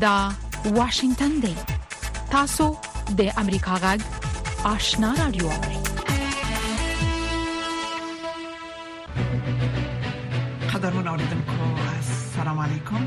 دا واشنگتن دی تاسو د امریکا غږ آشنا رادیو اورئ قدرمن اوریدونکو السلام علیکم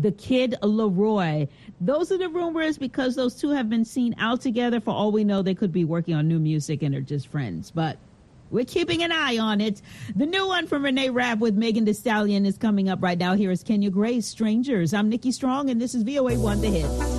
the kid Leroy. Those are the rumors because those two have been seen out together. For all we know, they could be working on new music and are just friends. But we're keeping an eye on it. The new one from Renee Rapp with Megan Thee Stallion is coming up right now. Here is Kenya Grace, Strangers. I'm Nikki Strong, and this is VOA One The Hit.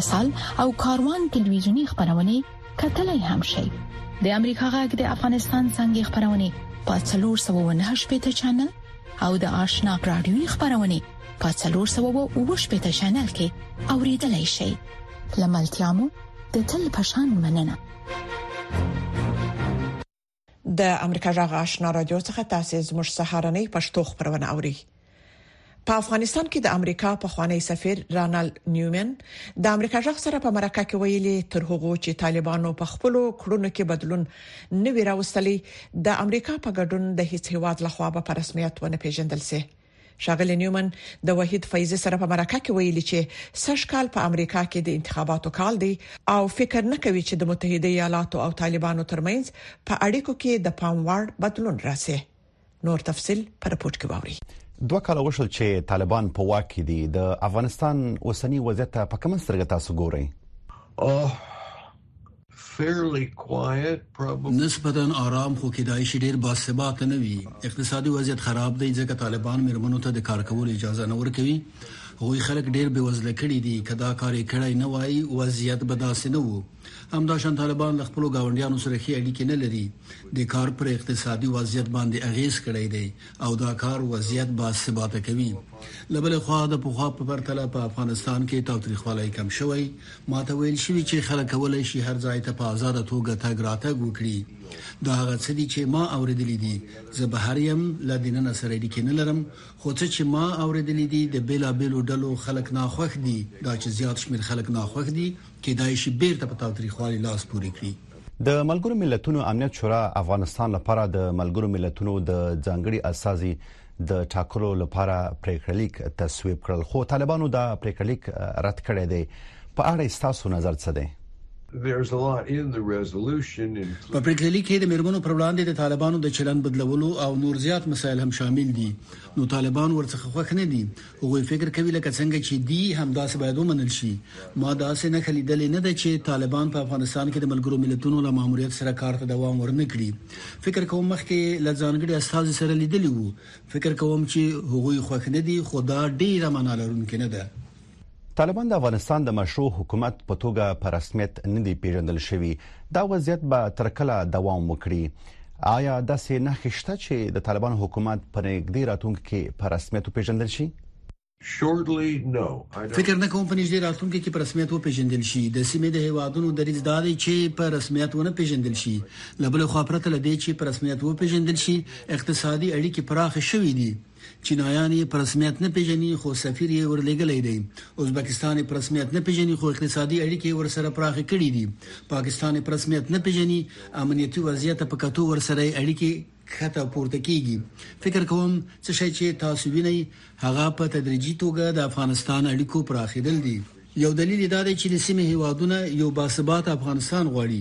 اتصال او کاروان ټلویزیونی خبرونه کتلای هم شي د امریکا غږ د افغانستان څنګه خبرونه په 398 چنل او د آشنا رادیوي خبرونه په 390 شنل کې اوریدلای شئ لملتيامو د تل پشان مننه د امریکا جغ آشنا رادیو څخه تاسو زموږ سهارنۍ پښتو خبرونه اورئ په افغانستان کې د امریکا په خوانی سفیر رانالد نیومن د امریکا جغ سره په مرکه کې ویلي تر هغه چې طالبانو په خپل کړونو کې بدلون نه ویراوستلی د امریکا په ګډون د هیڅ هیواد لخوا په رسمیت ونه پیژندل شي ښاغلي نیومن د وحید فیضي سره په مرکه کې ویلي چې سږ کال په امریکا کې د انتخاباتو کال دی او فکر نه کوي چې د متحده ایالاتو او طالبانو ترمنځ په اړیکو کې د پام وړ بدلون راشي نور تفصيل پر رپورت کې واوري دوه کال وشول چې طالبان په واک کې دي د افغانستان اوسنی وضعیت په کوم سترګه تاسو ګورئ نسبتا آرام خو کیدای شي ډیر با ثباته نه وي. اقتصادي وضعیت خراب دی ځکه طالبان میرمنو ته د کار کولو اجازه نه ورکوي. هغوی خلک ډیر بې وزله کړي دي. که دا کار یې کړی نه وای وضعیت به داسې نه وو. همداشان طالبان له خپلو ګاونډیانو سره ښې اړیکې نه لري. دې کار پر اقتصادي وضعیت باندې اغیز کړی دی او دا کار وضعیت با ثباته کوي. له بلې خوا د پخوا په پرتله په افغانستان کې تاوتریخوالی کم شوی ماته ویل شوي چې خلک کولای شي هر ځای ته په ازاده توګه تګ راتګ وکړي. دا هغه څه دي چې ما اوریدلي دي. زه بهر یم، له دننه سره اړیکې نه لرم، خو څه چې ما اوریدلي دي، د بیلابیلو ډلو خلک ناخوښ دي. دا چې زیات شمیر خلک ناخوښ دي، کیدای شي بیرته په تاوتریخوالي لاس پورې کړي. د ملګرو ملتونو امنیت شورا افغانستان لپاره د ملګرو ملتونو د ځانګړي استازي د ټاکلو لپاره پریکړه لیک تصویب کړل خو طالبانو دا پریکړه لیک رد کړی دی په اړه تاسو نظر څه دی په پریکړلیک کې د مرمنو پر وړاندې د طالبانو د چلن بدلولو او نور زیات مسایل هم شامل دي نو طالبان ورڅخه خوښ نه دي هغوی فکر کوي لکه څنګه چې دي همداسې باید ومنل شي. ما داسې نښه لیدلې نه ده چې طالبان په افغانستان کې د ملګرو ملتونو له ماموریت سره کار ته دوام ورنه کړي. فکر کوم مخکې یې له ځانګړي استازي سره لیدلي وو. فکر کوم چې هغوی خوښ نه دي خو دا ډیره معنا لرونکې نه ده. طالبان د افغانستان د مشروع حکومت په توګه په رسمیت نه دي پیژندل شوي. دا وضعیت به تر کله دوام وکړي؟ آیا داسې نښې شته چې د طالبانو حکومت په نږدې راتلونکي کې په رسمیت وپیژندل شي؟ فکر نه کوم په نږدې راتلونکي کې په رسمیت وپیژندل شي د سیمې د هیوادونو دریځ دا دی چې په رسمیت ونه پیژندل شي لبل خو پرته لدې چې په رسمیت وپیژندل شي اقتصادي اړیکې پراخ شوې دي چینایان یې په رسمیت نه پیژني خو سفیر یې ورلېږلی دی ازبکستان یې په رسمیت نه پیژني خو اقتصادي اړیکې ورسره پراخې کړې دي پاکستان یې په رسمیت نه پیژني امنیتي وضعیت په کتو ورسره اړیکې کښته پورته کیږي فکر کوم څه شي چې تاسو وینئ هغه په تدریجي توګه د افغانستان اړیکو پراخېدل دي یو دلیل یې دا دی چې د سیمې هېوادونه یو باثباته افغانستان غواړي.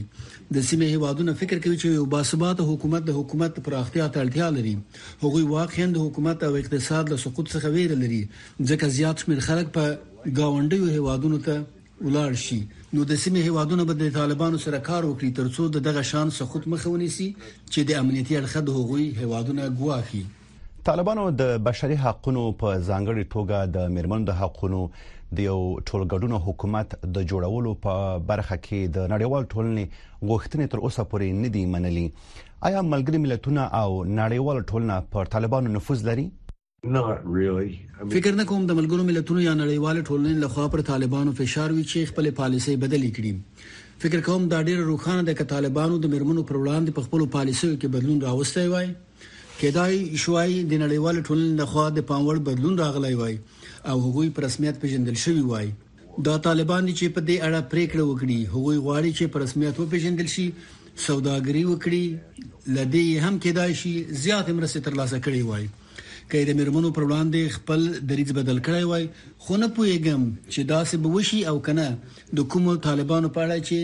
د سیمې هېوادونه فکر کوي چې یو باثباته حکومت د حکومت پراختیا ته اړتیا لري. هغوی واقعاً د حکومت او اقتصاد له سقوط څخه وېره لري، ځکه زیات شمېر خلک به ګاونډیو هېوادونو ته ولاړ شي، نو د سیمې هېوادونه به د طالبانو سره کار وکړي، ترڅو د دغه شان سقوط مخه ونیسي چې د امنیتي اړخه د هغوی هېوادونه ګواښي. طالبانو د بشري حقوقو په ځانګړي توګه د میرمنو د حقوقو د یو ټولګډونو حکومت د جوړولو په برخه کې د نړیوال ټولنې غوښتنې تر اوسه پورې نه دي منلي آیا ملګری ملتونه او نړیوال ټولنه پر طالبانو نفوذ لري فکر نه کوم د ملګرو ملتونو یا نړیوال ټولنې لخوا پر طالبانو فشار وی چې خپل پالیسي بدلې کړي فکر کوم دا ډیره روښانه ده چې طالبانو د مرمنو پر وړاندې په خپل پالیسیو کې بدلون راوستي وای کېدای شوای د نړیوالې ټولنې لخوا د پام وړ بدلون راغلی وای او هغوی په رسمیت پېژندل شوي وای. دا طالبان دي چې په دې اړه پرېکړه وکړي. هغوی غواړي چې په رسمیت وپېژندل شي، سوداګري وکړي، له دې یې هم کېدای شي زیاتې مرستې ترلاسه کړې وای که یې د مېرمنو پر وړاندې خپل دریځ بدل کړی وای، خو نه پوهېږم چې داسې به وشي او که نه، د کومو طالبانو په اړه چې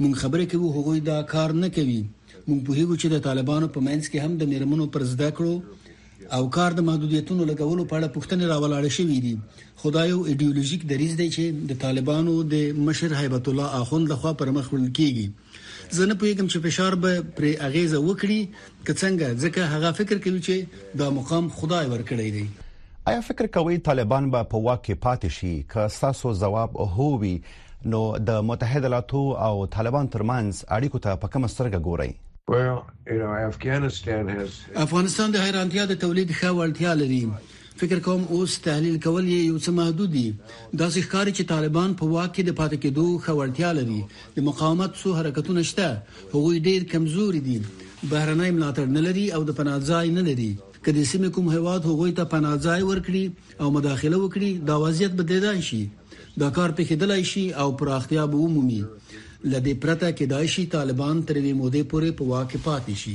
موږ خبرې کوو هغوی دا کار نه کوي. موږ پوهیږو چې د طالبانو په منځ کې هم د میرمنو پر زده کړو او کار د محدودیتونو لګولو په اړه پوښتنې راولاړې شوې دي خدای او ایدئولوژیک دریز دی چې د طالبانو د مشر هیبت الله اخوند لخوا پر مخ وړل کیږي زه نه پوهیږم چې فشار به پر اغیزه وکړي که څنګه ځکه هغه فکر کوي چې دا مقام خدای ورکړی دی آیا فکر کوئ طالبان به په واک کې پاتې شي که تاسو ځواب هو وي نو د متحد ایالاتو او طالبان ترمنځ اړیکو ته په کومه سترګه ګورئ؟ افغانستان د حیرانتیا د تولید ښه وړتیا لري. فکر کوم اوس تحلیل کول یې یو څه محدود دي. داسې ښکاري چې طالبان په واک کې د پاتې کېدو ښه وړتیا لري. د مقاومت څو حرکتونه شته. هغوی ډېر کمزوري دي. بهرنی ملاتړ نه لري او د پناه ځای نه لري. که د سیمې کوم هېواد هغوی ته پناه ځای ورکړي، او مداخله وکړي دا وضعیت بدلیدای شي دا کار پیښیدلای شي او پراختیا به ومومي له دې پرته کیدای شي طالبان تر یوې مودې پورې په واک کې پاتې شي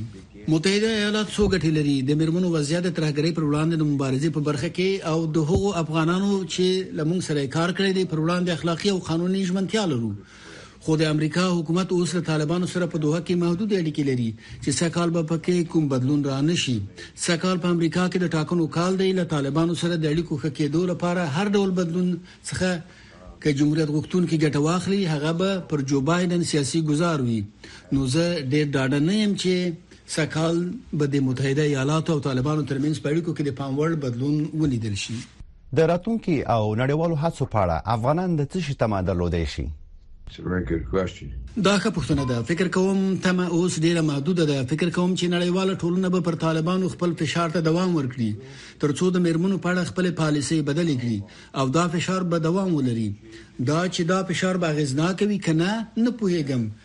متحده ایالات څو ګټې لري د میرمنو وضعیت د ترهګرۍ پر وړاندې د مبارزې په برخه کې او د هغو افغانانو چې لمونږ سره کار کړی دی پر وړاندې اخلاقی او قانوني ژمنتیا لرو خو د امریکا حکومت اوس له طالبانو سره په دوحه کې محدود اړیکې لري چې سکهال به پکې کوم بدلون را نشي سکهال په امریکا کې د ټاکنو کال دی له طالبانو سره د اړیکو ښه کېدو لپاره هر ډول بدلون څخه که جمهوریت غوښتونکي ګټه واخلي هغه به پر جو بایدن سیاسي گزار وي نو زه ډېر ډاډه نه یم چې سکهال به د متحده ایالاتو او طالبانو ترمنځ په اړیکو کې د پام وړ بدلون ولیدل شي د راتلونکي او نړیوالو هڅو په اړه افغانان د څه شي تمه درلودای شي؟ دا ښه پوښتنه ده. فکر کوم تمه اوس ډېره محدوده ده. فکر کوم چې نړیواله ټولنه به پر طالبانو خپل فشار ته دوام ورکړي، تر څو د مېرمنو په اړه خپلې پالیسۍ بدلې کړي او دا فشار به دوام ولري. دا چې دا فشار به اغېزناک وي که نه، نه پوهېږم.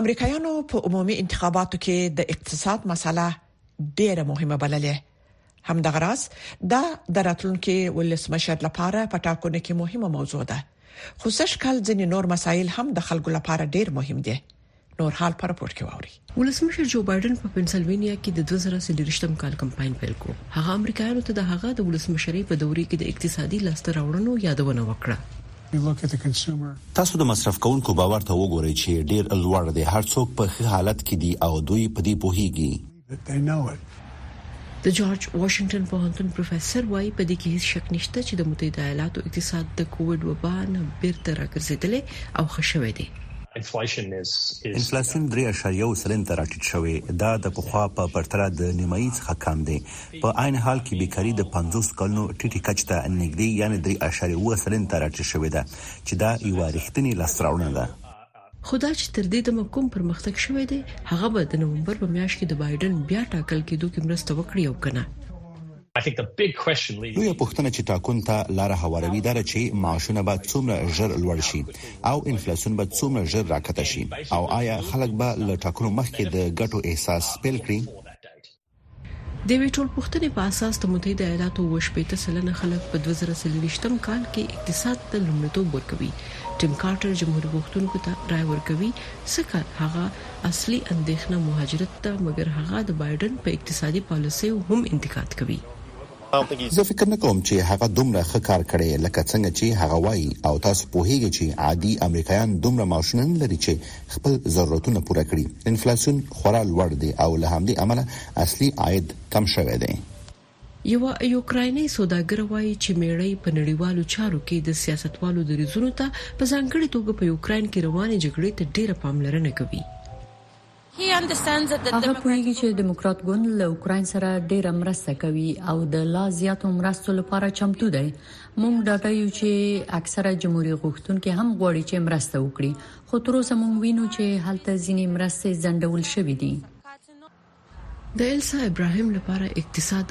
امریکایانو په عمومي انتخاباتو کې د اقتصاد مسله ډیره مهمه بللې همدغه راز دا د راتلونکو ولسمشر لپاره په ټاکنو کې مهمه موضوع ده خو سږ کال ځینې نور مسایل هم د خلکو لپاره ډیر مهم دي نور حال پر پورت کې ووري ولسمشر جو بایدن په پنسلوانیا کې د 2023م کال کمپاین پیل کو هغه امریکایانو ته د هغه د ولسمشرۍ په دورې کې د اقتصادي لاسته راوړنو یادونه وکړه تاسو د مصرف کوونکو باور ته وګورئ چې ډیر لوړ دی، هر څوک په ښه حالت کې دي او دوی په دې پوهیږي. د جورج واشنګټن پوهنتون پروفیسور وايي، په دې کې هیڅ شک نشته چې د متحده ایالاتو اقتصاد د کوویډ وبا نه بیرته راګرځیدلی او ښه شوی دی. انفلاسیون درې اعشاریه اووه سلنې ته راټیټ شوی، دا د پخوا په پرتله د نیمایي څخه کم دی. په عین حال کې بیکاري د پنځوس کلونو ټیټې کچې ته نږدې یعنې درې اعشاریه اووه سلنې ته راټیټه شوې ده چې دا یوه رښتینې لاسته راوړنه ده. خو دا چې تر دې دمه کوم پرمختګ شوی دی، هغه به د نومبر په میاشت کې د بایډن بیا ټاکل کېدو کې مرسته وکړي او که نه؟ لویه پوښتنه چې ټاکون ته لاره هواروي دا ده چې معاشونه به څومره ژر لوړ شي او انفلاسیون به څومره ژر راکښته شي او ایا خلک به له ټاکنو مخکې د ګټو احساس پیل کړي؟ د یوې ټولپوښتنې په اساس د متحده ایالاتو اووه شپېته سلنه خلک په دوه زره څلوېښتم کال کې اقتصاد ته لومړیتوب ورکوي. ټیم کارټر جمهوري غوښتونکو ته رایه ورکوي، ځکه هغه اصلي اندېښنه مهاجرت ده، مګر هغه د بایډن په اقتصادي پالیسیو هم انتقاد کوي. زه فکر نه کوم چی هغه دومره ښه کار کړی لکه څنګه چی هغه وایی او تاسو پوهیږی چی عادی امریکایان دومره معاشونه نه لری چی خپل ضرورتونه پوره کړی انفلاسیون خورا لوړ دی او له همدی امله اصلی عاید کم شوی دی. یوه یوکراینۍ سوداګره وايي چې مېړه یې په نړیوالو چارو کې د سیاستوالو دریځونو ته، په ځانګړې توګه په یوکراین کې روانې جګړې ته ډېره پاملرنه کوي. هغه پوهیږي چې دیموکرات ګوند له اوکراین سره ډیره مرسته کوي او د لا زیاتو مرستو لپاره چمتو دی موږ ډاډه یو چې اکثره جمهوریت غوښتونکي هم غواړي چې مرسته وکړي خو تر اوسه موږ وینو چې هلته ځینې مرستې ځنډول شوې دي د السا ابراهیم لپاره اقتصاد